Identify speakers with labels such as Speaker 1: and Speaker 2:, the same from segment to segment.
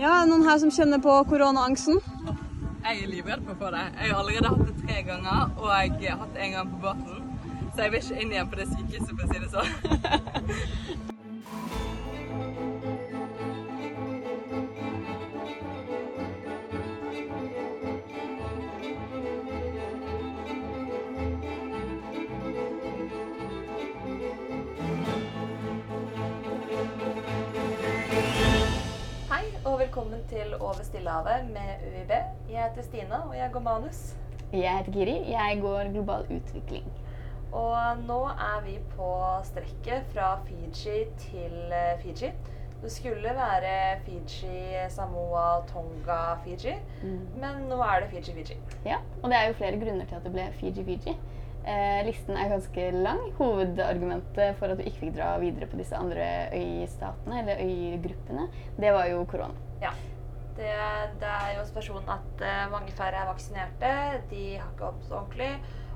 Speaker 1: Ja, noen her som kjenner på koronaangsten?
Speaker 2: Jeg er livredd for å det. Jeg har allerede hatt det tre ganger, og jeg har hatt det en gang på båten. Så jeg vil ikke inn igjen på det sykehuset, for å si det sånn.
Speaker 3: til Over Stillehavet med UiB. Jeg heter Stina, og jeg går manus.
Speaker 4: Jeg heter Kiri. Jeg går global utvikling.
Speaker 3: Og nå er vi på strekket fra Fiji til eh, Fiji. Det skulle være Fiji, Samoa, Tonga, Fiji. Men nå er det Fiji-Fiji.
Speaker 4: Ja, og det er jo flere grunner til at det ble Fiji-Fiji. Eh, listen er ganske lang. Hovedargumentet for at vi ikke fikk dra videre på disse andre øystatene, eller øygruppene, det var jo korona.
Speaker 3: Ja. Det, det er jo situasjonen at eh, mange færre er vaksinerte. De har ikke så ordentlig.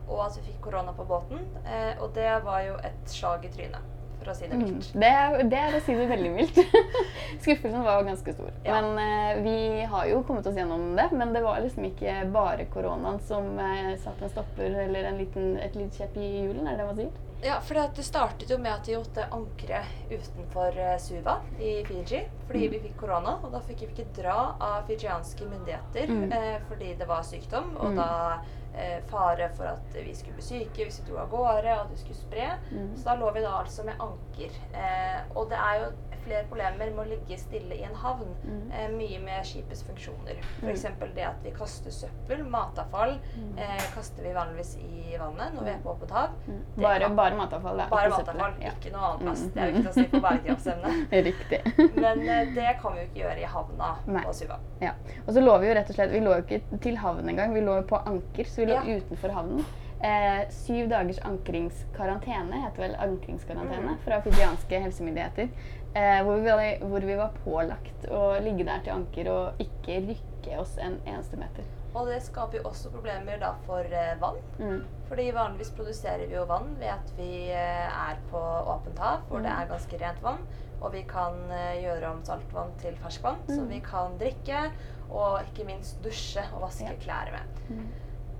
Speaker 3: Og at vi fikk korona på båten. Eh, og det var jo et slag i trynet, for å si det
Speaker 4: Mm.
Speaker 3: mildt.
Speaker 4: Det, er, det er å si det veldig mildt. Skuffelsen var ganske stor.
Speaker 3: Ja.
Speaker 4: Men eh, vi har jo kommet oss gjennom det. Men det var liksom ikke bare koronaen som satte en stopper eller en liten, et lite kjepp i hjulen, er det man sier?
Speaker 3: Ja, for det startet jo med at de måtte ankre utenfor eh, Suva i Fiji fordi vi fikk korona. Og da fikk vi ikke dra av fijianske myndigheter
Speaker 4: Mm.
Speaker 3: eh, fordi det var sykdom. Og
Speaker 4: Mm.
Speaker 3: da eh, fare for at vi skulle bli syke hvis vi dro av gårde, og at vi skulle spre.
Speaker 4: Mm.
Speaker 3: Så da lå vi da altså med anker. Eh, og det er jo flere problemer med å ligge stille i en havn.
Speaker 4: Mm.
Speaker 3: Eh, mye med skipets funksjoner.
Speaker 4: Mm.
Speaker 3: F.eks. det at vi kaster søppel, matavfall, eh, kaster vi vanligvis i vannet når vi er på åpent hav.
Speaker 4: Mm. Bare,
Speaker 3: kan-
Speaker 4: bare matavfall, da.
Speaker 3: bare
Speaker 4: ikke
Speaker 3: matavfall,
Speaker 4: Ja.
Speaker 3: ikke noe annet plast.
Speaker 4: Mm.
Speaker 3: Det er viktig å si på bærekraftsemnet.
Speaker 4: Riktig.
Speaker 3: Men eh, det kan vi jo ikke gjøre i havna
Speaker 4: Nei.
Speaker 3: på Suva.
Speaker 4: Ja. Og så lå vi jo rett og slett Vi lå jo ikke til havn engang, vi lå jo på anker, så vi lå
Speaker 3: Ja.
Speaker 4: utenfor havnen. Eh, syv dagers ankringskarantene, heter vel ankringskarantene,
Speaker 3: Mm.
Speaker 4: fra fijianske helsemyndigheter. Eh, hvor, vi var, hvor vi var pålagt å ligge der til anker og ikke rykke oss en eneste meter.
Speaker 3: Og det skaper jo også problemer da for eh, vann.
Speaker 4: Mm.
Speaker 3: Fordi vanligvis produserer vi jo vann ved at vi eh, er på åpent hav, hvor det
Speaker 4: Mm.
Speaker 3: er ganske rent vann. Og vi kan eh, gjøre om saltvann til ferskvann, som
Speaker 4: Mm.
Speaker 3: vi kan drikke. Og ikke minst dusje og vaske
Speaker 4: Ja.
Speaker 3: klær med.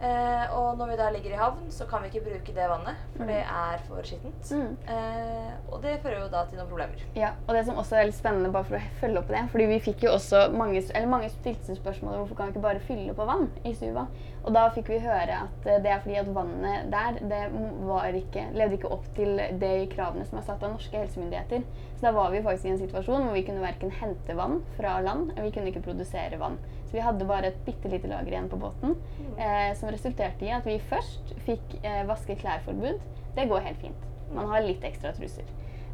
Speaker 3: Eh, og når vi da ligger i havn, så kan vi ikke bruke det vannet, for
Speaker 4: Mm.
Speaker 3: det er for skittent.
Speaker 4: Mm.
Speaker 3: Eh, og det fører jo da til noen problemer.
Speaker 4: Ja, og det som også er litt spennende, bare for å følge opp det, fordi vi fikk jo også mange, eller mange stilte spørsmål hvorfor kan vi ikke bare fylle på vann i Suva? Og da fikk vi høre at eh, det er fordi at vannet der det var ikke, levde ikke opp til de kravene som er satt av norske helsemyndigheter. Så da var vi faktisk i en situasjon hvor vi kunne verken hente vann fra land, eller vi kunne ikke produsere vann. Så vi hadde bare et bitte lite lager igjen på båten, eh, som resulterte i at vi først fikk eh, vaske klær-forbud. Det går helt fint. Man har litt ekstra truser.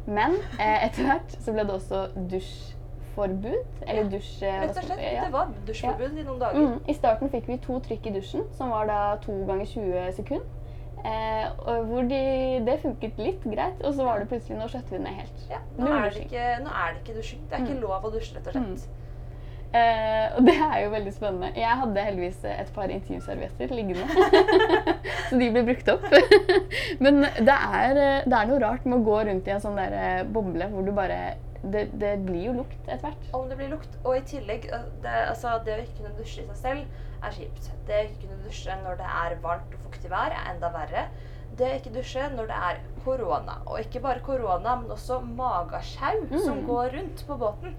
Speaker 4: Men eh, etter hvert så ble det også dusjforbud. Eller
Speaker 3: Ja,
Speaker 4: dusj... eh,
Speaker 3: Rett og slett.
Speaker 4: ja.
Speaker 3: Det var dusjforbud i noen dager.
Speaker 4: Mm, I starten fikk vi to trykk i dusjen, som var da to ganger 20 sekunder. Eh, hvor de, det funket litt greit, og så var det plutselig Nå skjøtte vi ned helt.
Speaker 3: Ja, nå, er det ikke, nå er det ikke dusjing. Det er ikke
Speaker 4: Mm.
Speaker 3: lov å dusje, rett og slett.
Speaker 4: Eh, og det er jo veldig spennende. Jeg hadde heldigvis et par intimservietter liggende. så de ble brukt opp. Men det er, det er noe rart med å gå rundt i en sånn der eh, boble hvor du bare det, det blir jo lukt etter hvert.
Speaker 3: Om det blir lukt. Og i tillegg, eh, det, altså, det å ikke kunne dusje i seg selv er kjipt. Det å ikke kunne dusje når det er varmt og fuktig vær, er enda verre. Det å ikke dusje når det er korona, og ikke bare korona, men også magesjau som
Speaker 4: Mm.
Speaker 3: går rundt på båten,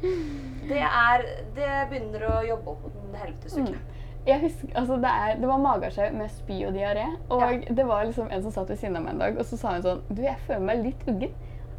Speaker 3: det, er, det begynner å jobbe opp mot en helvetesuke.
Speaker 4: Mm. Jeg husker, altså det, er, det var magesjau med spy og diaré. Og
Speaker 3: Ja.
Speaker 4: det var liksom en som satt ved siden av meg en dag, og så sa hun sånn Du, jeg føler meg litt uggen.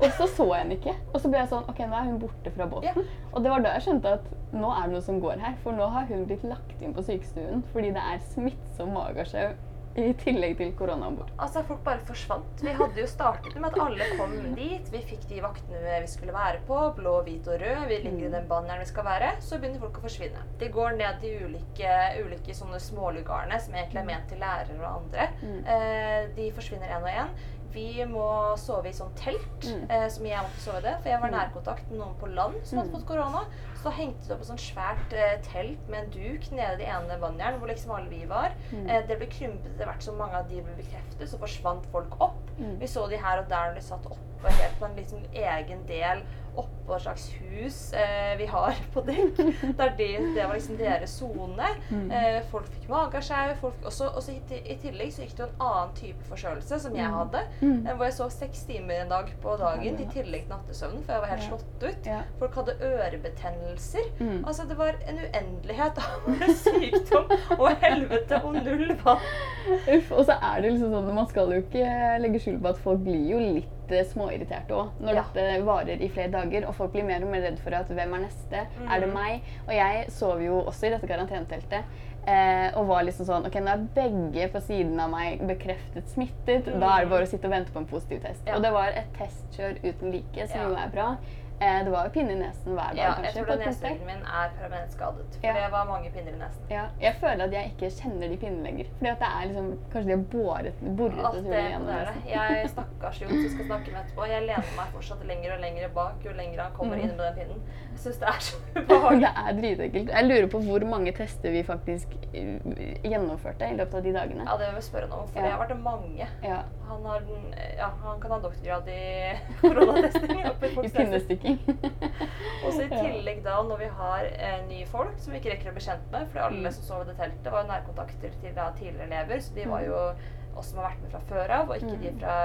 Speaker 4: Og så så jeg henne ikke. Og så ble jeg sånn Ok, nå er hun borte fra båten. Og det var da jeg skjønte at nå er det noe som går her. For nå har hun blitt lagt inn på sykestuen fordi det er smittsom magesjau i tillegg til korona om bord.
Speaker 3: Altså, folk bare forsvant. Vi hadde jo startet med at alle kom dit. Vi fikk de vaktene vi skulle være på. Blå, hvit og rød. Vi ligger i den banneren vi skal være. Så begynner folk å forsvinne. De går ned de ulike, ulike sånne smålugarene som egentlig er ment til lærere og andre.
Speaker 4: Mm.
Speaker 3: Eh, de forsvinner én og én. Vi må sove i sånn telt,
Speaker 4: Mm.
Speaker 3: eh, som jeg måtte sove i det. For jeg var nærkontakt med noen på land som hadde fått korona. Så hengte det opp et sånt svært eh, telt med en duk nede i ene vannjern, hvor liksom alle vi var.
Speaker 4: Mm.
Speaker 3: Eh, det ble krympet etter hvert som mange av de ble bekreftet, så forsvant folk opp.
Speaker 4: Mm.
Speaker 3: Vi så de her og der når de satt opp oppe helt på en liksom egen del oppå et slags hus eh, vi har på dekk. Der det, det var liksom deres sone. Eh, folk fikk magesjau. folk- Og så i, i tillegg så gikk det jo en annen type forkjølelse som jeg hadde.
Speaker 4: Mm.
Speaker 3: eh, Hvor jeg sov seks timer en dag på dagen i tillegg til nattesøvnen, for jeg var helt slått ut. Folk hadde ørebetennelser.
Speaker 4: Mm.
Speaker 3: Altså Det var en uendelighet av sykdom og helvete og null vann.
Speaker 4: Uff, og så er det liksom sånn, Man skal jo ikke legge skjul på at folk blir jo litt eh, småirriterte òg når
Speaker 3: Ja.
Speaker 4: dette varer i flere dager. Og folk blir mer og mer redd for at hvem er neste? Er det
Speaker 3: Mm.
Speaker 4: meg? Og jeg sov jo også i dette karanteneteltet. Eh, og var liksom sånn Ok, nå er begge på siden av meg bekreftet smittet. Da er det bare å sitte og vente på en positiv test.
Speaker 3: Mm. Ja.
Speaker 4: Og det var et testkjør uten like, som
Speaker 3: Ja.
Speaker 4: jo er bra. Eh, det var jo pinner i nesen hver dag,
Speaker 3: Ja, jeg tror den neseveggen min er permanent skadet. For
Speaker 4: Ja.
Speaker 3: det var mange pinner i nesen.
Speaker 4: Ja, jeg føler at jeg ikke kjenner de pinnene lenger. Fordi at det er liksom Kanskje de har båret, boret
Speaker 3: Alt
Speaker 4: et
Speaker 3: det,
Speaker 4: gjennom nesen.
Speaker 3: Jeg stakkars Jon som skal snakke med etterpå. Jeg lener meg fortsatt lenger og lenger bak jo lenger han kommer
Speaker 4: Mm.
Speaker 3: inn med den pinnen. Jeg syns det er så ubehagelig.
Speaker 4: Det er dritekkelt. Jeg lurer på hvor mange tester vi faktisk eh, gjennomførte i løpet av de dagene.
Speaker 3: Ja, det vil vi spørre ham om, for
Speaker 4: Ja.
Speaker 3: det har vært mange.
Speaker 4: Ja,
Speaker 3: Han, har, ja, han kan ha doktorgrad i koronatesting.
Speaker 4: I pinnestikking.
Speaker 3: Og så i tillegg da når vi har eh, nye folk som vi ikke rekker å bli kjent med, for alle
Speaker 4: Mm.
Speaker 3: som sov i det teltet var jo nærkontakter til da, tidligere elever, så de var
Speaker 4: Mm.
Speaker 3: jo oss som har vært med fra før av, og ikke de
Speaker 4: Mm.
Speaker 3: fra,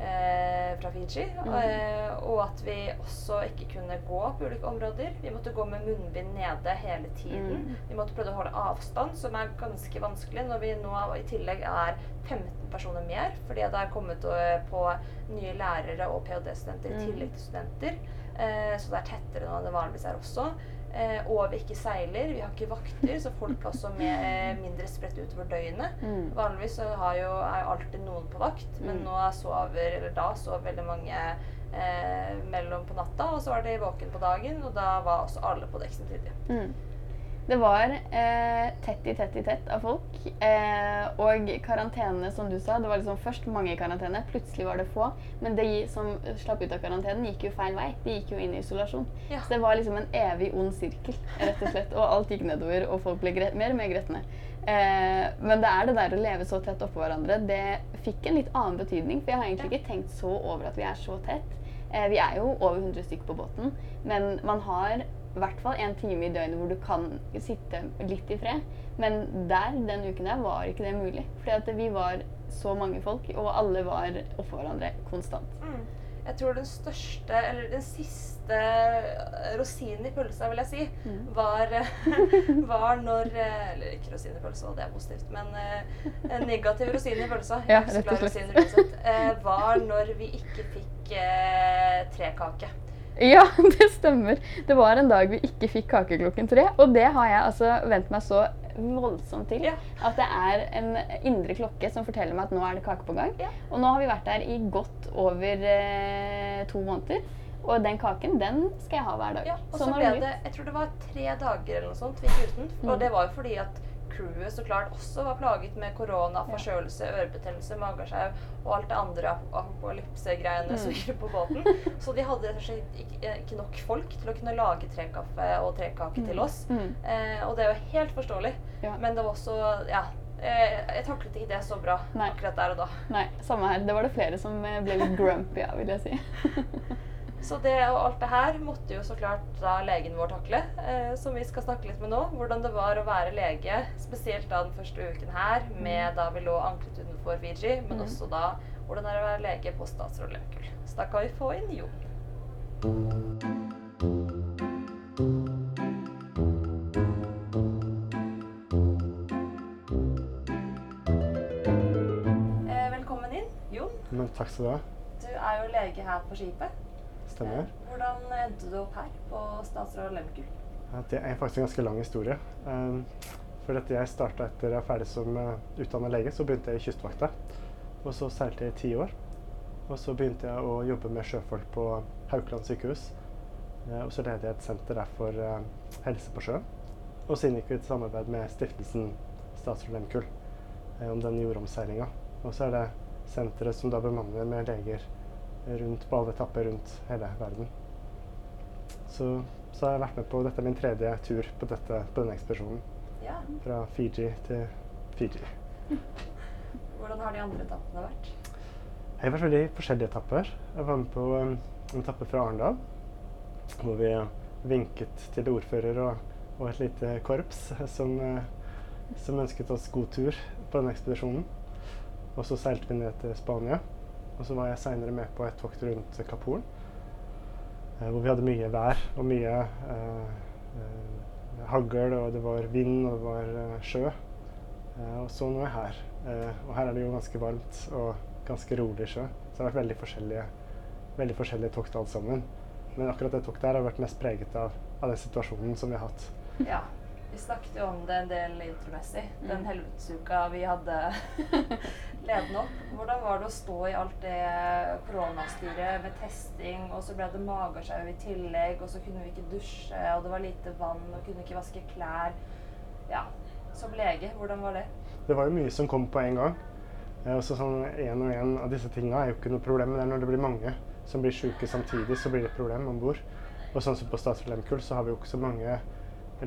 Speaker 3: eh, fra Fiji.
Speaker 4: Mm.
Speaker 3: Eh, og at vi også ikke kunne gå på ulike områder. Vi måtte gå med munnbind nede hele tiden.
Speaker 4: Mm.
Speaker 3: Vi måtte prøve å holde avstand, som er ganske vanskelig når vi nå i tillegg er 15 personer mer, fordi det er kommet eh, på nye lærere og ph.d.-studenter i tillegg til studenter. Eh, så det er tettere nå enn det vanligvis er også. Eh, og vi ikke seiler. Vi har ikke vakter, så folk også med, eh, mindre spredt utover døgnet.
Speaker 4: Mm.
Speaker 3: Vanligvis så har jo, er alltid noen på vakt, men
Speaker 4: Mm.
Speaker 3: nå sover, eller da sov veldig mange eh, mellom på natta, og så var de våken på dagen, og da var også alle på dekk samtidig.
Speaker 4: Mm. Det var eh, tett i tett i tett av folk. Eh, og karantene, som du sa, det var liksom først mange i karantene. Plutselig var det få. Men de som slapp ut av karantenen, gikk jo feil vei. De gikk jo inn i isolasjon.
Speaker 3: Ja.
Speaker 4: Så det var liksom en evig ond sirkel, rett og slett. Og alt gikk nedover, og folk ble mer og mer gretne. Eh, men det er det der å leve så tett oppå hverandre. Det fikk en litt annen betydning. For jeg har egentlig ikke tenkt så over at vi er så tett. Eh, vi er jo over 100 stykker på båten, men man har i hvert fall en time i døgnet hvor du kan sitte litt i fred. Men der, den uken der, var ikke det mulig. Fordi at vi var så mange folk, og alle var oppå hverandre konstant.
Speaker 3: Mm. Jeg tror den største, eller den siste rosinen i pølsa, vil jeg si,
Speaker 4: Mm.
Speaker 3: var, var når eh, Eller ikke rosin i pølsa, det er positivt, men eh, en negativ rosin i pølsa
Speaker 4: Ja, rett og slett.
Speaker 3: rosiner uansett, eh, var når vi ikke fikk eh, trekake.
Speaker 4: Ja, det stemmer. Det var en dag vi ikke fikk kake klokken tre, og det har jeg altså vent meg så voldsomt til.
Speaker 3: Ja.
Speaker 4: At det er en indre klokke som forteller meg at nå er det kake på gang.
Speaker 3: Ja.
Speaker 4: Og nå har vi vært der i godt over eh, to måneder. Og den kaken, den skal jeg ha hver dag.
Speaker 3: Ja, og så
Speaker 4: Sånn
Speaker 3: ble det Jeg tror det var tre dager eller noe sånt vi gikk uten.
Speaker 4: Mm.
Speaker 3: Og det var jo fordi at crewet så klart også var plaget med korona, forkjølelse, ørebetennelse, mageskjev og alt det andre ap- apokalypsegreiene som
Speaker 4: Mm.
Speaker 3: gikk på båten. Så de hadde rett og slett ikke, eh, nok folk til å kunne lage trekaffe og trekake til oss.
Speaker 4: Mm.
Speaker 3: Eh, og det er jo helt forståelig. Men det var også Ja. eh, Jeg taklet ikke det så bra
Speaker 4: Nei.
Speaker 3: akkurat der og da.
Speaker 4: Nei, samme her. Det var det flere som eh, ble litt grumpy av, vil jeg si.
Speaker 3: Så det og alt det her måtte jo så klart da legen vår takle, eh, som vi skal snakke litt med nå. Hvordan det var å være lege, spesielt da den første uken her, med da vi lå anklet utenfor Fiji, men
Speaker 4: Mm.
Speaker 3: også da hvordan det er å være lege på Statsråd Lehmkuhl. Så da kan vi få inn Jon. Eh, velkommen inn, Jon.
Speaker 5: Men takk skal du ha.
Speaker 3: Du er jo lege her på skipet.
Speaker 5: Stemmer.
Speaker 3: Eh, Hvordan endte du opp her på Statsråd Lehmkuhl?
Speaker 5: Det er faktisk en ganske lang historie. Um, for dette jeg starta etter jeg er ferdig som utdanna utdannet lege, så begynte jeg i Kystvakta. Og så seilte jeg i ti år. Og så begynte jeg å jobbe med sjøfolk på Haukeland sykehus. Eh, og så ledet jeg et senter der for eh, helse på sjøen. Og så inngikk vi et samarbeid med stiftelsen Statsråd Lehmkuhl eh, om den jordomseilinga. Og så er det senteret som da bemanner med leger rundt på alle etapper rundt hele verden. Så, så har jeg vært med på Dette min tredje tur på, dette, på denne ekspedisjonen.
Speaker 3: Ja.
Speaker 5: Fra Fiji til Fiji.
Speaker 3: Hvordan har de andre etappene vært?
Speaker 5: Jeg har vært veldig forskjellige etapper. Jeg var med på um, en etappe fra Arendal, hvor vi vinket til ordfører og, og et lite korps som, eh, som ønsket oss god tur på denne ekspedisjonen. Og så seilte vi ned til Spania. Og så var jeg seinere med på et tokt rundt Kapolen, eh, hvor vi hadde mye vær og mye eh, eh, hagl, og det var vind og det var sjø. Og så nå er jeg her. Og her er det jo ganske varmt og ganske rolig sjø. Så det har vært veldig forskjellige, veldig forskjellige tokt alle sammen. Men akkurat det toktet her har vært mest preget av, av den situasjonen som vi har hatt.
Speaker 3: Ja. Vi snakket jo om det en del intromessig. Den
Speaker 4: Mm.
Speaker 3: helvetesuka vi hadde ledende opp. Hvordan var det å stå i alt det koronastyret med testing, og så ble det magesjau i tillegg, og så kunne vi ikke dusje, og det var lite vann, og kunne ikke vaske klær. Ja. Som lege, hvordan var det?
Speaker 5: Det var jo mye som kom på en gang. Eh, og så sånn En og en av disse tinga er jo ikke noe problem. Men det er når det blir mange som blir syke samtidig, så blir det et problem om bord. Og sånn som på Statsraad Lemkull så har vi jo ikke så mange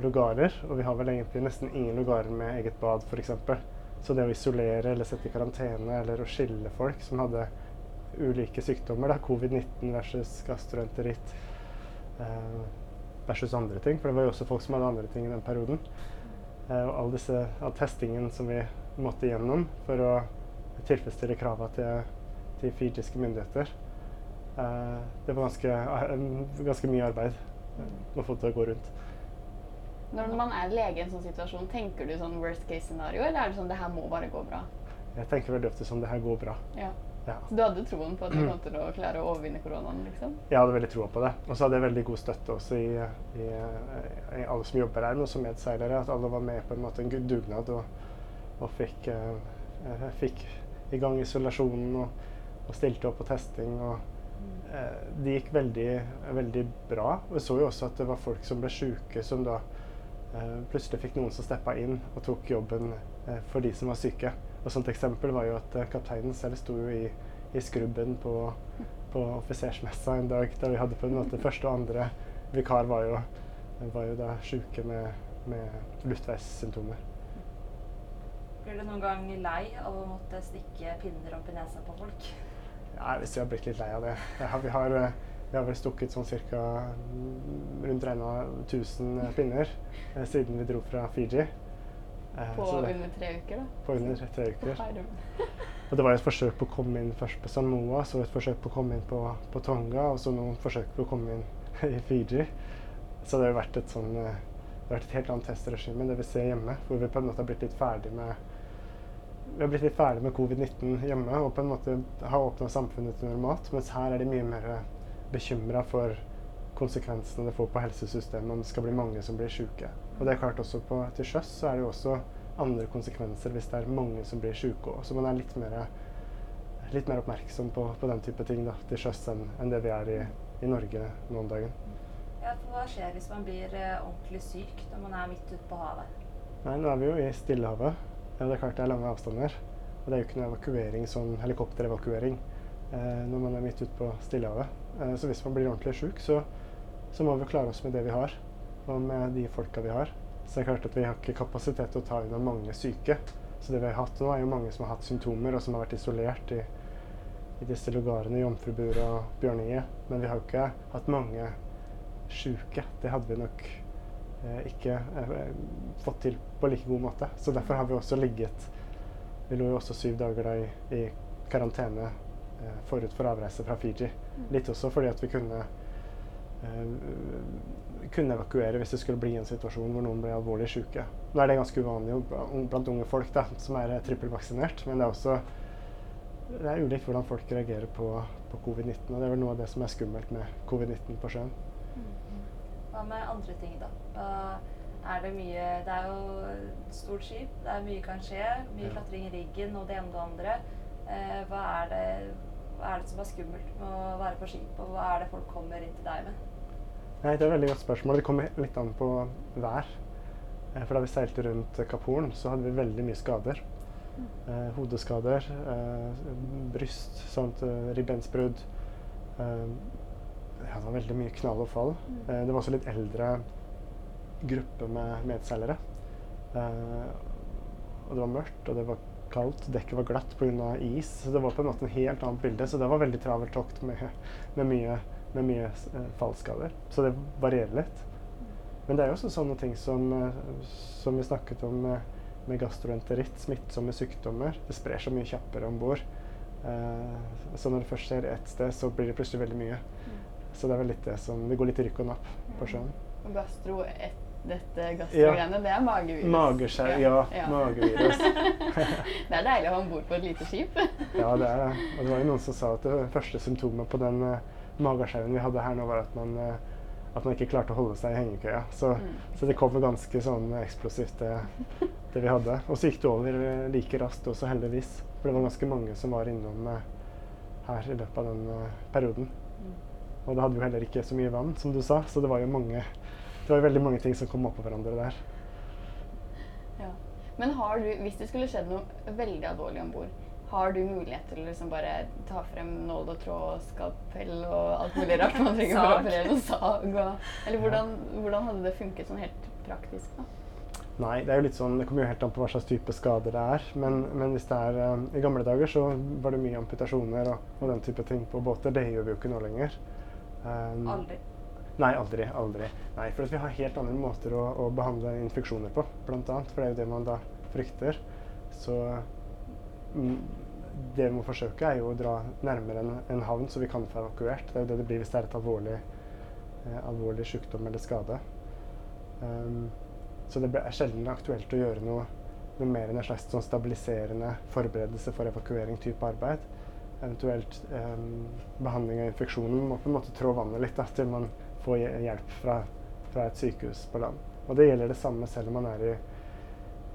Speaker 5: lugarer. Og vi har vel egentlig nesten ingen lugarer med eget bad, f.eks. Så det å isolere eller sette i karantene eller å skille folk som hadde ulike sykdommer, da, covid-19 versus gastroenteritt eh, versus andre ting, for det var jo også folk som hadde andre ting i den perioden. Eh, og all disse all testingen som vi måtte gjennom for å tilfredsstille krava til, til fijiske myndigheter. Eh, det var ganske, eh, ganske mye arbeid å få til å gå rundt.
Speaker 4: Når man er lege i en sånn situasjon, tenker du sånn worst case scenario, eller er det sånn det her må bare gå bra?
Speaker 5: Jeg tenker veldig ofte sånn det her går bra.
Speaker 4: Ja.
Speaker 5: Ja.
Speaker 4: Så du hadde troen på at du kom til å klare å overvinne koronaen, liksom?
Speaker 5: Jeg hadde veldig troa på det. Og så hadde jeg veldig god støtte også i, i, i alle som jobber her, men også medseilere. At alle var med på en måte en dugnad og, og fikk, eh, fikk i gang isolasjonen og, og stilte opp på testing. Og, eh, det gikk veldig, veldig bra. Og så jo også at det var folk som ble sjuke, som da eh, plutselig fikk noen som steppa inn og tok jobben eh, for de som var syke. Og sånt eksempel var jo at eh, kapteinen selv sto jo i, i skrubben på, på offisersmessa en dag da vi hadde på en måte første og andre vikar var jo, var jo da sjuke med, med luftveissymptomer.
Speaker 3: Blir du noen gang lei av å måtte stikke pinner opp i nesa på folk?
Speaker 5: Ja, hvis vi har blitt litt lei av det. Ja, vi, har, eh, vi har vel stukket sånn ca. rundt regna 1000 pinner eh, siden vi dro fra Fiji. Eh,
Speaker 4: På under tre uker, da?
Speaker 5: på under tre uker. Og det var et forsøk på å komme inn først på Samoa, så et forsøk på å komme inn på, på Tonga, og så noen forsøk på å komme inn i Fiji. Så det har vært et sånn eh, det har vært et helt annet testregime enn det vi ser hjemme, hvor vi på en måte har blitt litt ferdig med vi har blitt litt ferdig med covid-19 hjemme og på en måte har åpna samfunnet til normalt. Mens her er det mye mer bekymra for konsekvensene det får på helsesystemet om det skal bli mange som blir syke. Og det er klart også på, til sjøs så er det jo også andre konsekvenser hvis det er mange som blir syke òg. Så man er litt mer, litt mer oppmerksom på, på den type ting da, til sjøs enn, enn det vi er i, i Norge nå om dagen.
Speaker 3: Ja, for Hva skjer hvis man blir eh, ordentlig syk når man er midt ute på havet?
Speaker 5: Nei, nå er vi jo i Stillehavet. Ja, det er klart det er lange avstander. Og det er jo ikke noe evakuering, sånn helikopterevakuering når man er midt ute på Stillehavet. Eh, så hvis man blir ordentlig sjuk, så, så må vi klare oss med det vi har. Og med de folka vi har. Så det er klart at vi har ikke kapasitet til å ta unna mange syke. Så det vi har hatt nå, er jo mange som har hatt symptomer, og som har vært isolert i, i disse lugarene, Jomfruburet og Bjørninge. Men vi har jo ikke hatt mange sjuke. Det hadde vi nok eh, ikke eh, fått til på like god måte. Så derfor har vi også ligget Vi lå jo også syv dager da i, i karantene eh, forut for avreise fra Fiji. Litt også fordi at vi kunne eh, kunne evakuere hvis det skulle bli en situasjon hvor noen ble alvorlig syke. Nå er det ganske uvanlig blant unge folk da, som er eh, trippelvaksinert, men det er også det er ulikt hvordan folk reagerer på, på covid-19. og Det er vel noe av det som er skummelt med covid-19 på sjøen.
Speaker 3: Hva med andre ting, da? Da er det mye Det er jo et stort skip, det er mye kan skje. Mye
Speaker 5: Ja.
Speaker 3: klatring i riggen og det ene og det andre. Eh, hva, er det, hva er det som er skummelt med å være på skip, og hva er det folk kommer inn til deg med?
Speaker 5: Nei, Det er et veldig godt spørsmål. Det kommer litt an på vær. Eh, For da vi seilte rundt Kapp Horn, så hadde vi veldig mye skader. Eh, hodeskader, eh, bryst, sånt, eh, ribbensbrudd. Eh, ja, det var veldig mye knall og fall. Eh, det var også litt eldre gruppe med medseilere. Eh, og det var mørkt, og det var kaldt, dekket var glatt pga. is. Så det var på en måte en helt annet bilde. Så det var veldig travelt tokt med, med mye, med mye eh, fallskader. Så det varierer litt. Men det er jo også sånne ting som, eh, som vi snakket om med, med gastroenteritt, smittsomme sykdommer. Det sprer så mye kjappere om bord. Eh, så når det først skjer ett sted, så blir det plutselig veldig mye. Så det er vel litt det som Det går litt rykk og napp på sjøen.
Speaker 4: Og gastro, et, dette gastrogreiene, det er magevirus.
Speaker 5: Mageskjær, ja. Magevirus.
Speaker 4: det er deilig å ha om bord på et lite skip.
Speaker 5: Ja, det er det. Og det var jo noen som sa at det første symptomet på den uh, mageskjeven vi hadde her nå, var at man, uh, at man ikke klarte å holde seg i hengekøya. Så,
Speaker 4: Mm.
Speaker 5: så det kom ganske sånn eksplosivt, det, det vi hadde. Og så gikk det over like raskt også, heldigvis. For det var ganske mange som var innom uh, her i løpet av den perioden. Og det hadde jo heller ikke så mye vann, som du sa, så det var jo mange det var veldig mange ting som kom oppå hverandre der.
Speaker 4: Ja. Men har du, hvis det skulle skjedd noe veldig alvorlig om bord, har du mulighet til å liksom bare ta frem nål og tråd og skalpell og alt mulig rart man trenger for å operere noen sag? Og, eller hvordan, hvordan hadde det funket sånn helt praktisk? da?
Speaker 5: Nei, det er jo litt sånn, det kommer jo helt an på hva slags type skader det er. Men, men hvis det er eh, I gamle dager så var det mye amputasjoner og, og den type ting på båter. Det gjør vi jo ikke nå lenger. Um,
Speaker 3: Aldri.
Speaker 5: Nei, aldri. aldri. Nei, For vi har helt andre måter å, å behandle infeksjoner på, annet. For det er jo det man da frykter. Så mm, det vi må forsøke, er jo å dra nærmere en, en havn, så vi kan få evakuert. Det er jo det det blir hvis det er et alvorlig, eh, alvorlig sykdom eller skade. Um, så det er sjelden aktuelt å gjøre noe, noe mer enn en slags sånn stabiliserende forberedelse for evakuering-type arbeid. Eventuelt um, behandling av infeksjonen. Må på en måte trå vannet litt da, til man hje- hjelp fra, fra et sykehus på land. Og det gjelder det samme selv om man er i,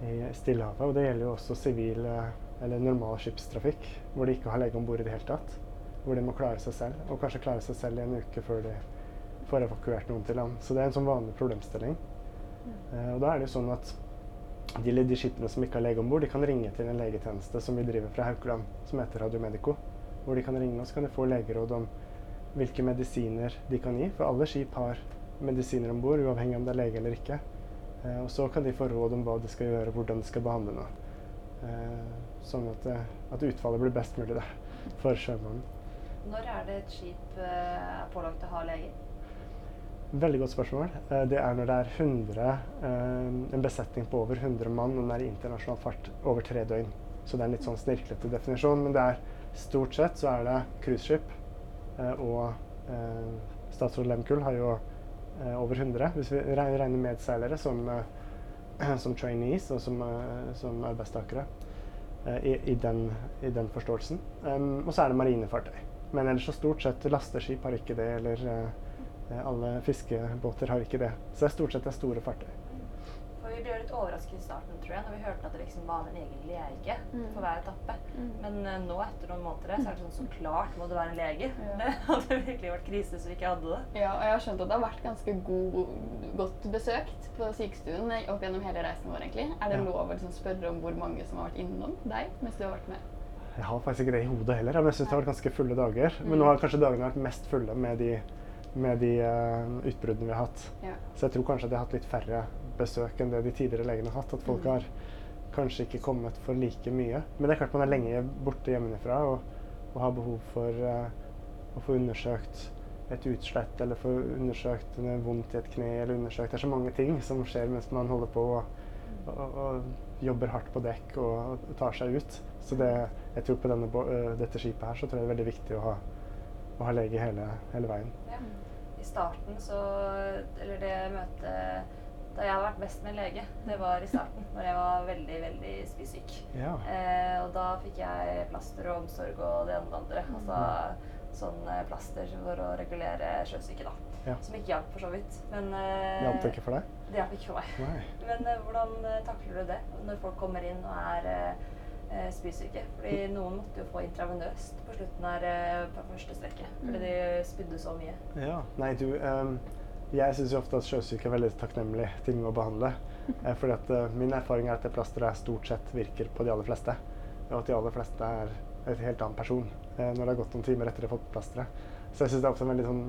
Speaker 5: i Stillehavet. Og det gjelder jo også sivil eh, eller normal skipstrafikk, hvor de ikke har lege om bord i det hele tatt. Hvor de må klare seg selv, og kanskje klare seg selv i en uke før de får evakuert noen til land. Så det er en sånn vanlig problemstilling. Eh, og da er det jo sånn at de, de skipene som ikke har lege om bord, de kan ringe til en legetjeneste som vi driver fra Haukeland, som heter Radiomedico. Hvor de kan ringe og så kan de få legeråd om hvilke medisiner de kan gi. For alle skip har medisiner om bord, uavhengig om det er lege eller ikke. Eh, og så kan de få råd om hva de skal gjøre, hvordan de skal behandle noe. Eh, sånn at, eh, at utfallet blir best mulig da, for sjømannen.
Speaker 3: Når er det et skip eh, pålagt å ha lege?
Speaker 5: Veldig godt spørsmål. Eh, Det er når det er 100, eh, en besetning på over 100 mann, og den er i internasjonal fart over tre døgn. Så det er en litt sånn snirklete definisjon. Men det er stort sett så er det cruiseskip. Eh, Og eh, statsråd Lehmkuhl har jo eh, over 100, hvis vi regner medseilere som, som trainees og som, som arbeidstakere. I, i, den, I den forståelsen. Um, og så er det marinefartøy. Men ellers så stort sett lasteskip har ikke det, eller Alle fiskebåter har ikke det. Så det er stort sett det store fartøy.
Speaker 3: Vi ble litt overrasket i starten tror jeg, når vi hørte at det liksom var en egen lege
Speaker 4: Mm.
Speaker 3: for hver etappe.
Speaker 4: Mm.
Speaker 3: Men uh, nå etter noen måneder så er det sånn så klart må det være en lege.
Speaker 4: Ja.
Speaker 3: Det hadde virkelig vært krise hvis vi ikke hadde det.
Speaker 4: Ja, og jeg har skjønt at det har vært ganske god, godt besøkt på sykestuen opp gjennom hele reisen vår, egentlig. Er det
Speaker 5: Ja.
Speaker 4: lov å liksom spørre om hvor mange som har vært innom deg mens du har vært med?
Speaker 5: Jeg har faktisk ikke det i hodet heller, men jeg syns det har vært ganske fulle dager. Men nå har kanskje dagene vært mest fulle med de, med de uh, utbruddene vi har hatt.
Speaker 4: Ja.
Speaker 5: Så jeg tror kanskje at jeg har hatt litt færre besøk enn det de tidligere legene har hatt. At folk har kanskje ikke kommet for like mye. Men det er klart man er lenge borte hjemmefra og, og har behov for uh, å få undersøkt et utslett eller få undersøkt vondt i et kne eller undersøkt Det er så mange ting som skjer mens man holder på og, og, og jobber hardt på dekk og, og tar seg ut. Så det, jeg tror på denne, øh, dette skipet her så tror jeg det er veldig viktig å ha, å ha lege hele, hele veien.
Speaker 3: Ja. I starten så Eller det møtet da jeg har vært mest med lege, det var i starten. Når jeg var veldig, veldig spysyk.
Speaker 5: Ja.
Speaker 3: Eh, og da fikk jeg plaster og omsorg og det ene og det andre. Altså sånn eh, plaster for å regulere sjøsyke, da.
Speaker 5: Ja.
Speaker 3: Som ikke hjalp, for så vidt. Men eh,
Speaker 5: Hjalp det ikke for deg?
Speaker 3: Det hjalp ikke for meg.
Speaker 5: Nei.
Speaker 3: Men eh, hvordan eh, takler du det når folk kommer inn og er eh, eh, spysyke? Fordi noen måtte jo få intravenøst på slutten her eh, på første strekket. Fordi de spydde så mye.
Speaker 5: Ja. Nei, du ehm, Jeg syns ofte at sjøsyke er veldig takknemlig ting å behandle. Eh, fordi at eh, Min erfaring er at det plasteret stort sett virker på de aller fleste. Og at de aller fleste er et helt annen person eh, når det har gått noen timer etter de har fått plasteret. Så jeg syns det er ofte en veldig sånn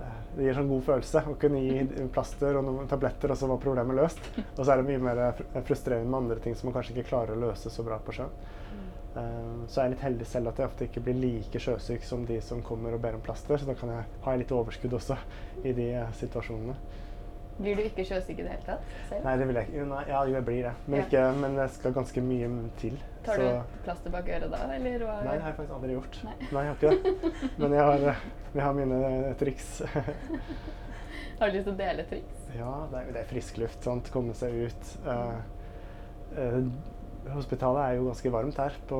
Speaker 5: eh, det gir sånn god følelse å kunne gi plaster og noen tabletter, og så var problemet løst. Og så er det mye mer fr- frustrerende med andre ting som man kanskje ikke klarer å løse så bra på sjøen. Eh, så er jeg litt heldig selv at jeg ofte ikke blir like sjøsyk som de som kommer og ber om plaster. Så da kan jeg ha litt overskudd også i de eh, situasjonene.
Speaker 4: Blir du ikke sjøsyk i det hele tatt selv?
Speaker 5: Nei, det vil jeg ikke. Nei, ja, jo, jeg blir det. Men,
Speaker 4: Ja.
Speaker 5: ikke, men jeg skal ganske mye til.
Speaker 4: Tar
Speaker 5: så-
Speaker 4: du et plaster bak øret da, eller hva?
Speaker 5: Nei, det har jeg faktisk aldri gjort.
Speaker 4: Nei.
Speaker 5: Nei, jeg har ikke det. Men jeg har, jeg har mine eh, triks.
Speaker 4: Har du lyst til å dele triks?
Speaker 5: ja, det er, det er frisk luft, sant. Komme seg ut. Uh, eh, hospitalet er jo ganske varmt her på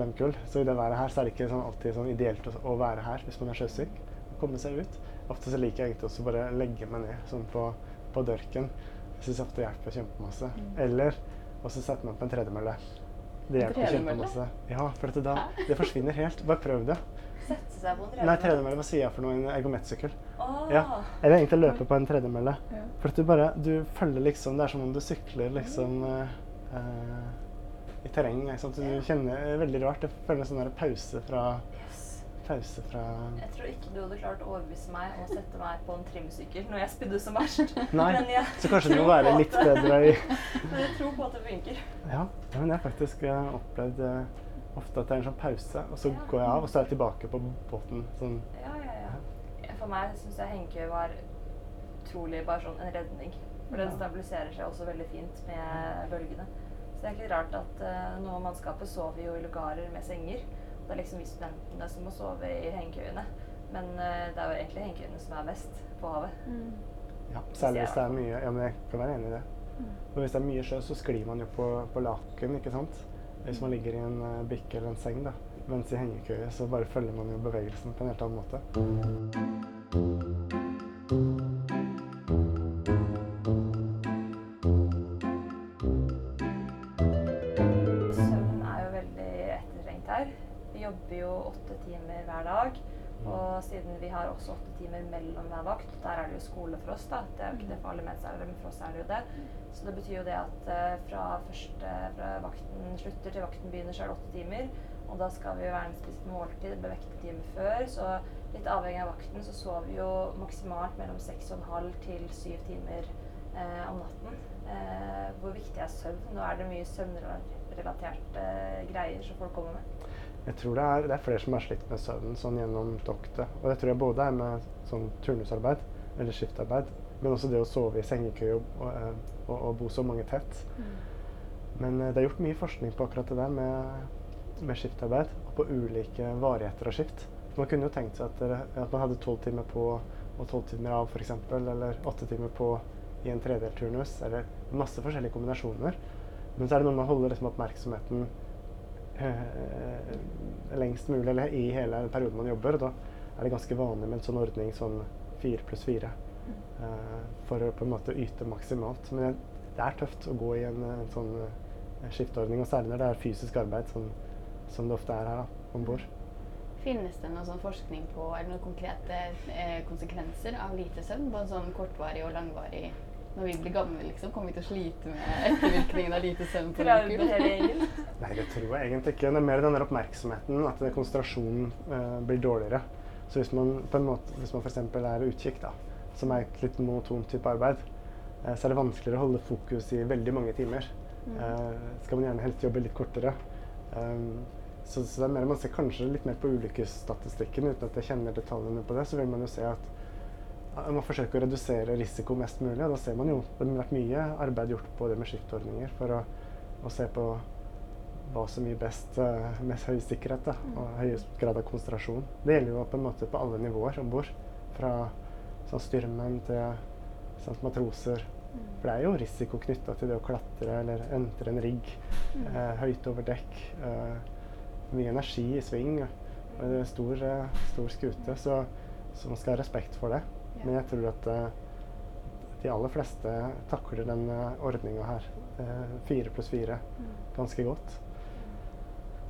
Speaker 5: Lehmkuhl, så i det været her så er det ikke sånn, alltid sånn ideelt å, være her hvis man er sjøsyk. Komme seg ut. Ofte så liker jeg egentlig også bare legge meg ned sånn på, på dørken. Jeg syns ofte hjelper kjempemasse. Eller også sette meg på en tredemølle. Det hjelper kjempemasse. Ja, for da, det forsvinner helt. Bare prøv det.
Speaker 3: Sette seg på en
Speaker 5: Nei, tredemølle, hva sier jeg for noe? En ergomettsykkel.
Speaker 3: Oh.
Speaker 5: Ja. Eller egentlig løpe på en tredemølle.
Speaker 4: Ja.
Speaker 5: For at du bare du følger liksom Det er som om du sykler liksom eh, eh, i terreng. Ikke sant? Du kjenner det er veldig rart. Jeg føler en sånn pause fra Pause fra
Speaker 3: Jeg tror ikke du hadde klart å overbevise meg å sette meg på en trimsykkel når jeg spydde som verst.
Speaker 5: Nei, så kanskje det må være litt bedre i
Speaker 3: Men jeg tror på at det funker.
Speaker 5: Ja, ja, men jeg har faktisk eh, opplevd eh, ofte at det er en sånn pause, og så
Speaker 3: Ja.
Speaker 5: går jeg av, og så er jeg tilbake på båten. Sånn
Speaker 3: Ja, ja, ja. For meg syns jeg hengekøye var utrolig bare sånn en redning. For den stabiliserer seg også veldig fint med bølgene. Så det er ikke rart at uh, noe av mannskapet sover jo i lugarer med senger. Det er liksom vi studentene som må sove i hengekøyene. Men uh, det er jo egentlig hengekøyene som er best på havet.
Speaker 5: Ja, særlig hvis det er mye Ja, men jeg kan være enig i det. Og hvis det er mye sjø, så sklir man jo på, på laken, ikke sant? Hvis man ligger i en uh, bikke eller en seng, da. Mens i hengekøye så bare følger man jo bevegelsen på en helt annen måte.
Speaker 3: Timer hver dag. Og siden vi har også åtte timer mellom hver vakt, der er det jo skole for oss, da. Det er jo ikke det for alle medseilere, men for oss er det jo det. Så det betyr jo det at eh, fra første fra vakten slutter til vakten begynner, så er det åtte timer. Og da skal vi jo være en spist måltid, ble vekket en time før. Så litt avhengig av vakten så sover vi jo maksimalt mellom seks og en halv til syv timer eh, om natten. Eh, hvor viktig er søvn? Nå er det mye søvnrelaterte greier som folk kommer med.
Speaker 5: Jeg tror det er, det er flere som har slitt med søvnen sånn gjennom doktet. Og det tror jeg både er med sånn turnusarbeid eller skiftarbeid, men også det å sove i sengekø og, og, og, og bo så mange tett. Men eh, det er gjort mye forskning på akkurat det der med, med skiftarbeid og på ulike varigheter av skift. Man kunne jo tenkt seg at, at man hadde tolv timer på og tolv timer av f.eks., eller åtte timer på i en tredelt turnus, eller masse forskjellige kombinasjoner. Men så er det noe med å holde liksom, oppmerksomheten lengst mulig, eller i hele perioden man jobber. Da er det ganske vanlig med en sånn ordning sånn fire pluss fire. eh, for å på en måte yte maksimalt. Men det, er tøft å gå i en, en sånn skifteordning, og særlig når det er fysisk arbeid, sånn, som det ofte er her da, om bord.
Speaker 4: Finnes det noe sånn forskning på eller noen konkrete eh, konsekvenser av lite søvn? Både sånn kortvarig og langvarig når vi blir gamle, liksom? Kommer vi til å slite med ettervirkningen av lite søvn på
Speaker 3: gjengen?
Speaker 5: Nei, det tror jeg egentlig ikke. Det er mer den der oppmerksomheten, at konsentrasjonen eh, blir dårligere. Så hvis man på en måte, hvis man f.eks. er utkikk, da, som er et litt monotont type arbeid, eh, så er det vanskeligere å holde fokus i veldig mange timer. Eh, skal man gjerne helst jobbe litt kortere. Um, så, så det er mer, man ser kanskje litt mer på ulykkesstatistikken, uten at jeg kjenner detaljene på det, så vil man jo se at man forsøker å redusere risiko mest mulig. og Da ser man jo det har vært mye arbeid gjort på det med skiftordninger for å, å se på hva som gir best eh, mest høy sikkerhet da, og høyest grad av konsentrasjon. Det gjelder jo på en måte på alle nivåer om bord. Fra sånn styrmenn til sånn, matroser. For det er jo risiko knytta til det å klatre eller entre en rigg eh, høyt over dekk. Eh, mye energi i sving. Og det er en stor, eh, stor skute, så, så man skal ha respekt for det. Men jeg tror at eh, de aller fleste takler den uh, ordninga her, eh, fire pluss fire, ganske godt.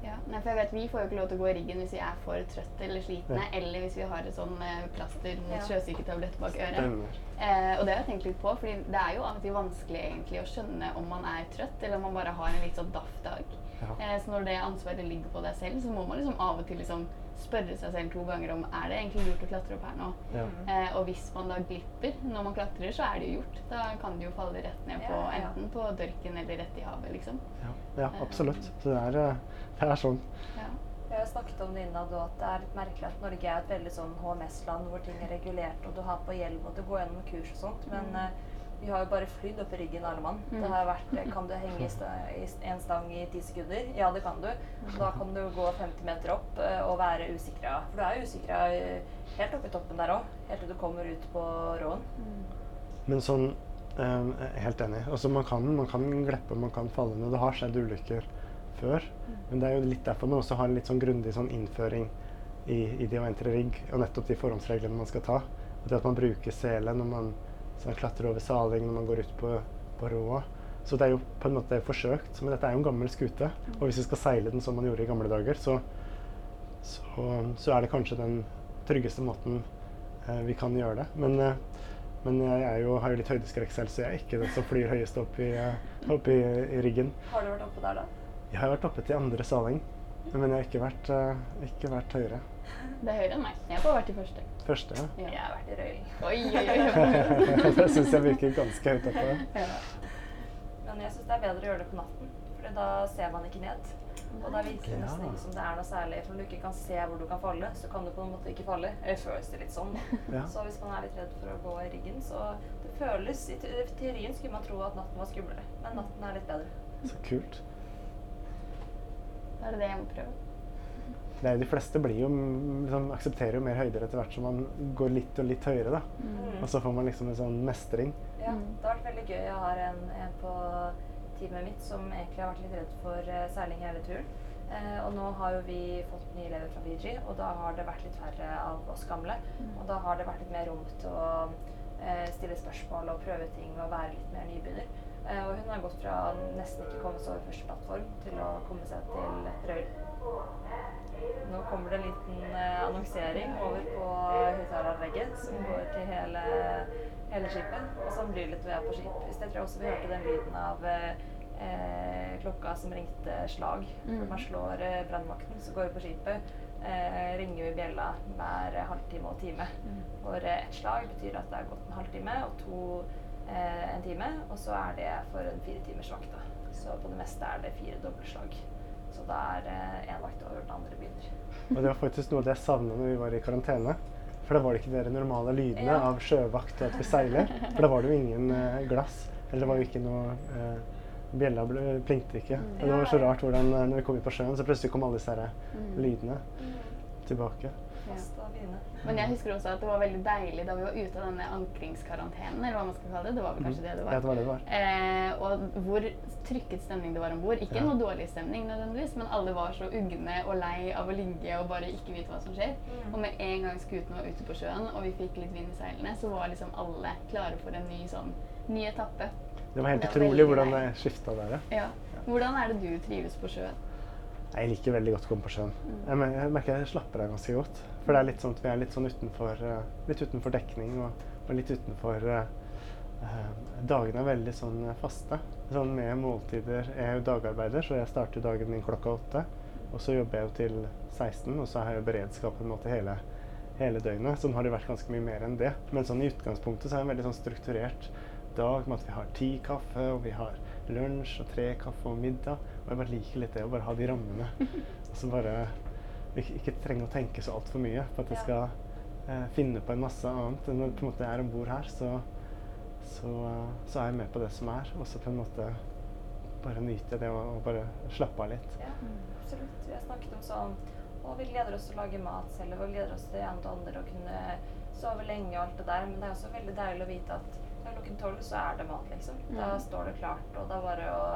Speaker 4: Ja, nei, for jeg vet Vi får jo ikke lov til å gå i riggen hvis vi er for trøtte eller slitne,
Speaker 5: Ja.
Speaker 4: eller hvis vi har et sånn eh, plaster mot
Speaker 3: Ja.
Speaker 4: sjøsyketablett bak øret. Eh, og det har jeg tenkt litt på, fordi det er jo av og til vanskelig egentlig å skjønne om man er trøtt, eller om man bare har en litt sånn daff dag.
Speaker 5: Ja.
Speaker 4: Eh, så når det ansvaret ligger på deg selv, så må man liksom av og til liksom spørre seg selv to ganger om er det egentlig lurt å klatre opp her nå.
Speaker 5: Ja.
Speaker 4: Eh, og hvis man da glipper når man klatrer, så er det jo gjort. Da kan det jo falle rett ned på enten på dørken eller rett i havet, liksom.
Speaker 5: Ja, ja, absolutt. Det er, eh, det er sånn.
Speaker 4: Ja.
Speaker 3: Vi har snakket om det innad at det er litt merkelig at Norge er et veldig sånn HMS-land hvor ting er regulert og du har på hjelm og du går gjennom kurs og sånt. Men eh, vi har jo bare flydd opp i ryggen alle mann.
Speaker 4: Mm.
Speaker 3: Det har vært eh, Kan du henge i, en stang i ti sekunder? Ja, det kan du. Da kan du gå 50 meter opp eh, og være usikra. For du er usikra eh, helt oppe i toppen der òg. Helt til du kommer ut på råen.
Speaker 5: Men sånn eh, Helt enig. Altså, man, kan, man kan gleppe, man kan falle ned. Det har skjedd ulykker før. Men det er jo litt derfor man også har en litt sånn grundig sånn innføring i, i det å entre rigg, og nettopp de forhåndsreglene man skal ta. Og det at man bruker sele når man sånn, klatrer over saling, når man går ut på, på råa. Så det er jo på en måte forsøkt, men dette er jo en gammel skute. Og hvis vi skal seile den som man gjorde i gamle dager, så, så, så er det kanskje den tryggeste måten eh, vi kan gjøre det. Men, eh, men jeg er jo, har jo litt høydeskrekk selv, så jeg er ikke den som flyr høyest opp i, eh, opp i, i riggen.
Speaker 3: Har du vært oppe der, da?
Speaker 5: Jeg har vært oppe til andre saling, men jeg har ikke vært, eh, ikke vært høyere.
Speaker 4: Det er høyere enn meg. Jeg har bare vært i første.
Speaker 5: Første, ja.
Speaker 3: Jeg har vært i røyling.
Speaker 4: Oi, oi, oi.
Speaker 5: det syns jeg virker ganske høyt oppe.
Speaker 4: ja.
Speaker 3: Men jeg syns det er bedre å gjøre det på natten, for da ser man ikke ned. Og da virker det nesten ikke som det er noe særlig. For når du ikke kan se hvor du kan falle, så kan du på en måte ikke falle. Eller føles det litt sånn.
Speaker 5: Ja.
Speaker 3: Så hvis man er litt redd for å gå i ryggen, så det føles I teorien skulle man tro at natten var skumlere, men natten er litt bedre.
Speaker 5: Så kult.
Speaker 4: Da er det det jeg må prøve.
Speaker 5: Det er, de fleste blir jo, mm, liksom, aksepterer jo mer høyder etter hvert som man går litt og litt høyere. da.
Speaker 3: Mm.
Speaker 5: Og så får man liksom en sånn mestring.
Speaker 3: Ja,
Speaker 4: Mm.
Speaker 3: det har vært veldig gøy. Jeg har en, en på teamet mitt som egentlig har vært litt redd for uh, seiling hele turen. Uh, og nå har jo vi fått nye elever fra Fiji, og da har det vært litt færre av oss gamle. Og da har det vært litt mer rom til å uh, stille spørsmål og prøve ting og være litt mer nybegynner. Eh, og hun har gått fra nesten ikke komme seg over første plattform til å komme seg til røyl. Nå kommer det en liten eh, annonsering over på høyttaleranlegget som går til hele, hele skipet. Og som blir litt ved på skip. I stedet tror jeg også vi hørte den lyden av eh, eh, klokka som ringte slag.
Speaker 4: Mm.
Speaker 3: Man slår eh, brannvakten, så går vi på skipet. Eh, ringer vi bjella hver halvtime og time. For eh, ett slag betyr at det er gått en halvtime, og to eh, en time. Og så er det for en fire timers vakt. da. Så på det meste er det fire dobbeltslag. Så da er én vakt over, den andre begynner.
Speaker 5: Og det var faktisk noe av det jeg savna når vi var i karantene. For da var det ikke de normale lydene
Speaker 3: Ja.
Speaker 5: av sjøvakt og at vi seiler. For da var det jo ingen eh, glass. Eller det var jo ikke noe eh, Bjella plingte ikke. Og det var så rart hvordan eh, når vi kom ut på sjøen, så plutselig kom alle disse eh, lydene tilbake.
Speaker 3: Fine.
Speaker 4: Men jeg husker også at det var veldig deilig da vi var ute av denne ankringskarantenen, eller hva man skal kalle det. Det var vel kanskje det det
Speaker 5: Ja, det
Speaker 4: var.
Speaker 5: var det det var.
Speaker 4: Eh, og hvor trykket stemning det var om bord. Ikke
Speaker 5: Ja.
Speaker 4: noe dårlig stemning nødvendigvis, men alle var så ugne og lei av å ligge og bare ikke vite hva som skjer.
Speaker 3: Mm.
Speaker 4: Og med en gang skuten var ute på sjøen og vi fikk litt vind i seilene, så var liksom alle klare for en ny sånn ny etappe.
Speaker 5: Det var helt
Speaker 4: Det var
Speaker 5: utrolig hvordan det skifta der. ja.
Speaker 4: Ja. Hvordan er det du trives på sjøen?
Speaker 5: Jeg liker veldig godt å komme på sjøen. Jeg, mer- jeg merker jeg slapper av ganske godt. For det er litt sånn at vi er litt sånn utenfor, eh, litt utenfor dekning og, og litt utenfor eh, Dagene er veldig sånn faste. Sånn med måltider. Jeg er jo dagarbeider, så jeg starter dagen min klokka åtte. Og så jobber jeg jo til 16, og så har jeg beredskap på en måte hele, hele døgnet. Sånn har det vært ganske mye mer enn det. Men sånn i utgangspunktet så er det en veldig sånn strukturert dag med at vi har ti kaffe, og vi har lunsj og tre kaffe og middag. Og jeg bare liker litt det å bare ha de rammene. Og så bare ikke, ikke trenge å tenke så altfor mye på at jeg skal eh, finne på en masse annet. Når på en måte jeg er om bord her, så, så, eh, så er jeg med på det som er. Og så på en måte bare nyte det og, og bare slappe av litt.
Speaker 3: Ja, absolutt. Vi har snakket om sånn Og vi gleder oss til å lage mat selv, og vi gleder oss til en til og andre å kunne sove lenge og alt det der. Men det er også veldig deilig å vite at klokken tolv så er det mat, liksom. Da
Speaker 4: Mm.
Speaker 3: står det klart, og det er bare å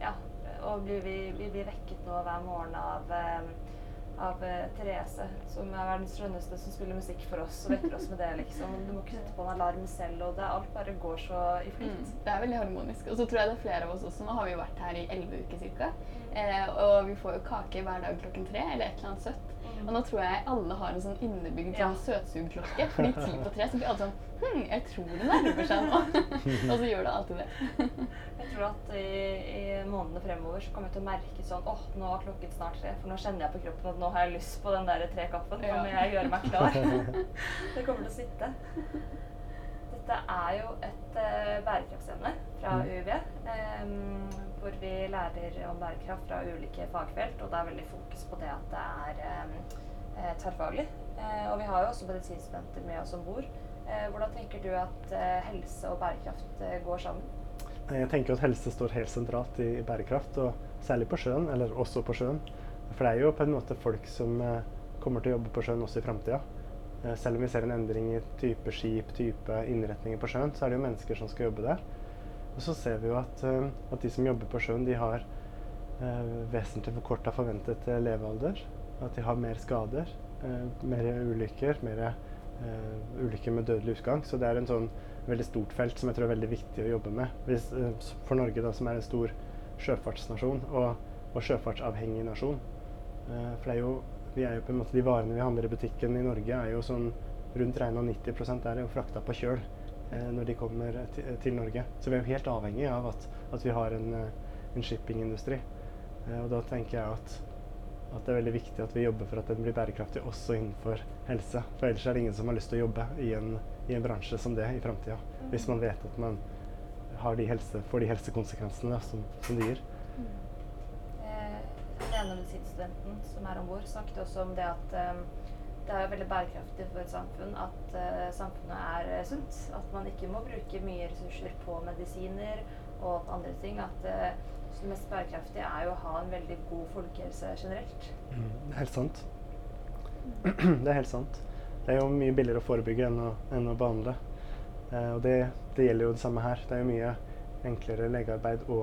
Speaker 3: Ja. Og blir vi, vi blir vekket nå hver morgen av eh, av eh, Therese, som er verdens skjønneste, som spiller musikk for oss og vekker oss med det, liksom. Du må ikke sette på en alarm selv, og det, alt bare går så i
Speaker 4: Mm, det er veldig harmonisk. Og så tror jeg det er flere av oss også. Nå har vi vært her i elleve uker ca. Eh, og vi får jo kake hver dag klokken tre, eller et eller annet søtt. Og nå tror jeg alle har en sånn innebygd sånn søtsugklokke. Fordi ti på tre så blir alle sånn Hm, jeg tror det nærmer seg nå. og så gjør det alltid det.
Speaker 3: Jeg tror at i, i månedene fremover så kommer jeg til å merke sånn åh, nå er klokken snart tre. For nå kjenner jeg på kroppen at nå har jeg lyst på den der trekaffen. Nå må jeg gjøre meg klar. det kommer til å sitte. Dette er jo et uh, bærekraftsemne fra UiB. Um, hvor vi lærer om bærekraft fra ulike fagfelt. Og det er veldig fokus på det at det er um, tverrfaglig. Og vi har jo også medisinstudenter med oss om bord. Hvordan tenker du at helse og bærekraft går sammen?
Speaker 5: Jeg tenker at helse står helt sentralt i bærekraft, og særlig på sjøen, eller også på sjøen. For det er jo på en måte folk som kommer til å jobbe på sjøen også i framtida. Selv om vi ser en endring i type skip, type innretninger på sjøen, så er det jo mennesker som skal jobbe der. Og så ser vi jo at, at de som jobber på sjøen, de har eh, vesentlig forkorta forventet levealder. At de har mer skader, eh, mer ulykker, mer eh, ulykker med dødelig utgang. Så det er en sånn veldig stort felt som jeg tror er veldig viktig å jobbe med. Hvis, for Norge, da, som er en stor sjøfartsnasjon og, og sjøfartsavhengig nasjon. for det er jo vi er jo på en måte De varene vi handler i butikken i Norge, er jo sånn rundt regna 90 er jo frakta på kjøl eh, når de kommer til, til, Norge. Så vi er jo helt avhengig av at, at vi har en, en shippingindustri. Eh, og da tenker jeg at, at, det er veldig viktig at vi jobber for at den blir bærekraftig også innenfor helse. For ellers er det ingen som har lyst til å jobbe i en, i en bransje som det i framtida. Hvis man vet at man de helse, får de helsekonsekvensene da, som, som det gir
Speaker 3: ene medisinstudenten som er om bord, snakket også om det at um, det er veldig bærekraftig for et samfunn at uh, samfunnet er uh, sunt. At man ikke må bruke mye ressurser på medisiner og andre ting. At uh, det mest bærekraftige er jo å ha en veldig god folkehelse generelt.
Speaker 5: Mm, det er helt sant. det er helt sant. Det er jo mye billigere å forebygge enn å, enn å behandle. og det, det, gjelder jo det samme her. Det er jo mye enklere legearbeid å,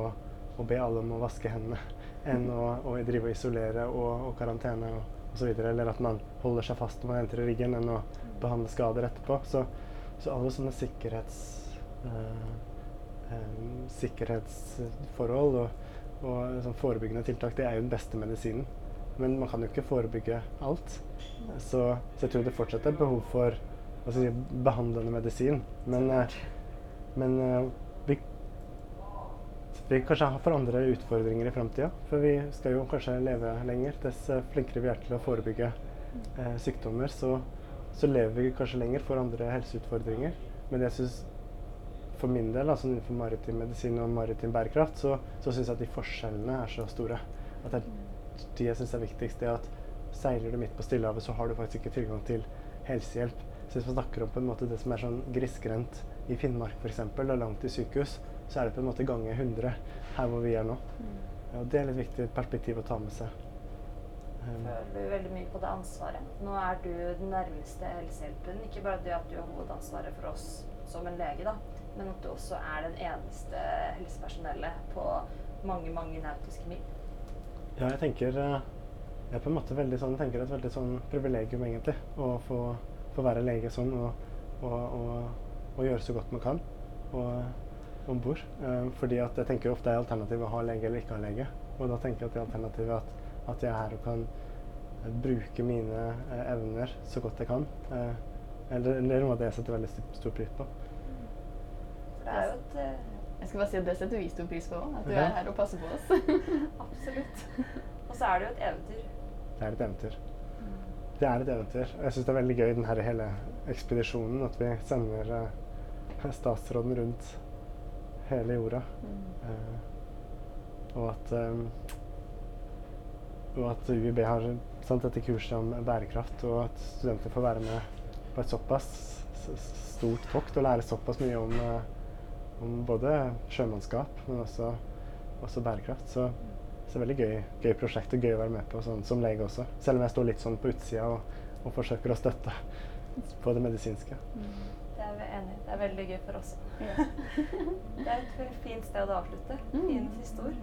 Speaker 5: å be alle om å vaske hendene enn å, å drive og isolere og, og karantene og osv. Eller at man holder seg fast når man entrer riggen, enn å behandle skader etterpå. Så, så alle sånne sikkerhets, øh, øh, sikkerhetsforhold og, og sånn forebyggende tiltak, det er jo den beste medisinen. Men man kan jo ikke forebygge alt. Så, så jeg tror det fortsatt er behov for si, behandlende medisin. Men, uh, men uh, vi kanskje får andre utfordringer i framtida. For vi skal jo kanskje leve lenger. Dess flinkere vi er til å forebygge eh, sykdommer, så, så, lever vi kanskje lenger for andre helseutfordringer. Men jeg synes, for min del, altså innenfor maritim medisin og maritim bærekraft, så, så syns jeg at de forskjellene er så store. At det er de jeg syns er viktigst. Det at seiler du midt på Stillehavet, så har du faktisk ikke tilgang til helsehjelp. Så hvis man snakker om på en måte det som er sånn grisgrendt i Finnmark f.eks., og langt i sykehus, så er det på en måte ganger 100 her hvor vi er nå. Mm. Ja, det er litt viktig perspektiv å ta med seg.
Speaker 3: Um, Føler du veldig mye på det ansvaret? Nå er du den nærmeste helsehjelpen. Ikke bare det at du har hovedansvaret for oss som en lege, da, men at du også er den eneste helsepersonellet på mange, mange nautiske mil.
Speaker 5: Ja, jeg tenker eh, jeg er på en måte veldig sånn, tenker et veldig sånn privilegium, egentlig, å få, få være lege sånn og, og, og, og, gjøre så godt man kan. Og om bord. Eh, fordi at jeg tenker ofte er alternativet å ha lege eller ikke ha lege. Og da tenker jeg at det alternativet at, at jeg er her og kan eh, bruke mine eh, evner så godt jeg kan. eller, eller, er noe av det jeg setter veldig stor pris på.
Speaker 3: For det er jo et
Speaker 4: Jeg skal bare si at det setter vi stor pris på òg. At du ja. er her og passer på oss.
Speaker 3: Absolutt. Og så er det jo et eventyr.
Speaker 5: Det er et eventyr. Det er et eventyr. Jeg syns det er veldig gøy den her hele ekspedisjonen. At vi sender uh, statsråden rundt hele jorda. Mm. Og at um, og at UiB har sant, dette kurset om bærekraft, og at studenter får være med på et såpass stort tokt og lære såpass mye om, uh, om både sjømannskap, men også, også bærekraft. Så, så veldig gøy, gøy prosjekt og gøy å være med på sånn, som lege også. Selv om jeg står litt sånn på utsida og, og forsøker å støtte på det medisinske.
Speaker 3: Mm. Det er enig. Det er veldig gøy for oss. Ja. det er et fint sted å avslutte. Mm. Fine siste ord.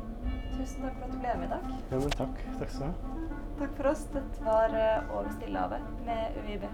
Speaker 3: Tusen takk for at du ble med i dag.
Speaker 5: Ja, men takk. Takk skal du ha.
Speaker 3: Takk for oss. Dette var eh, Over Stillehavet med UiB.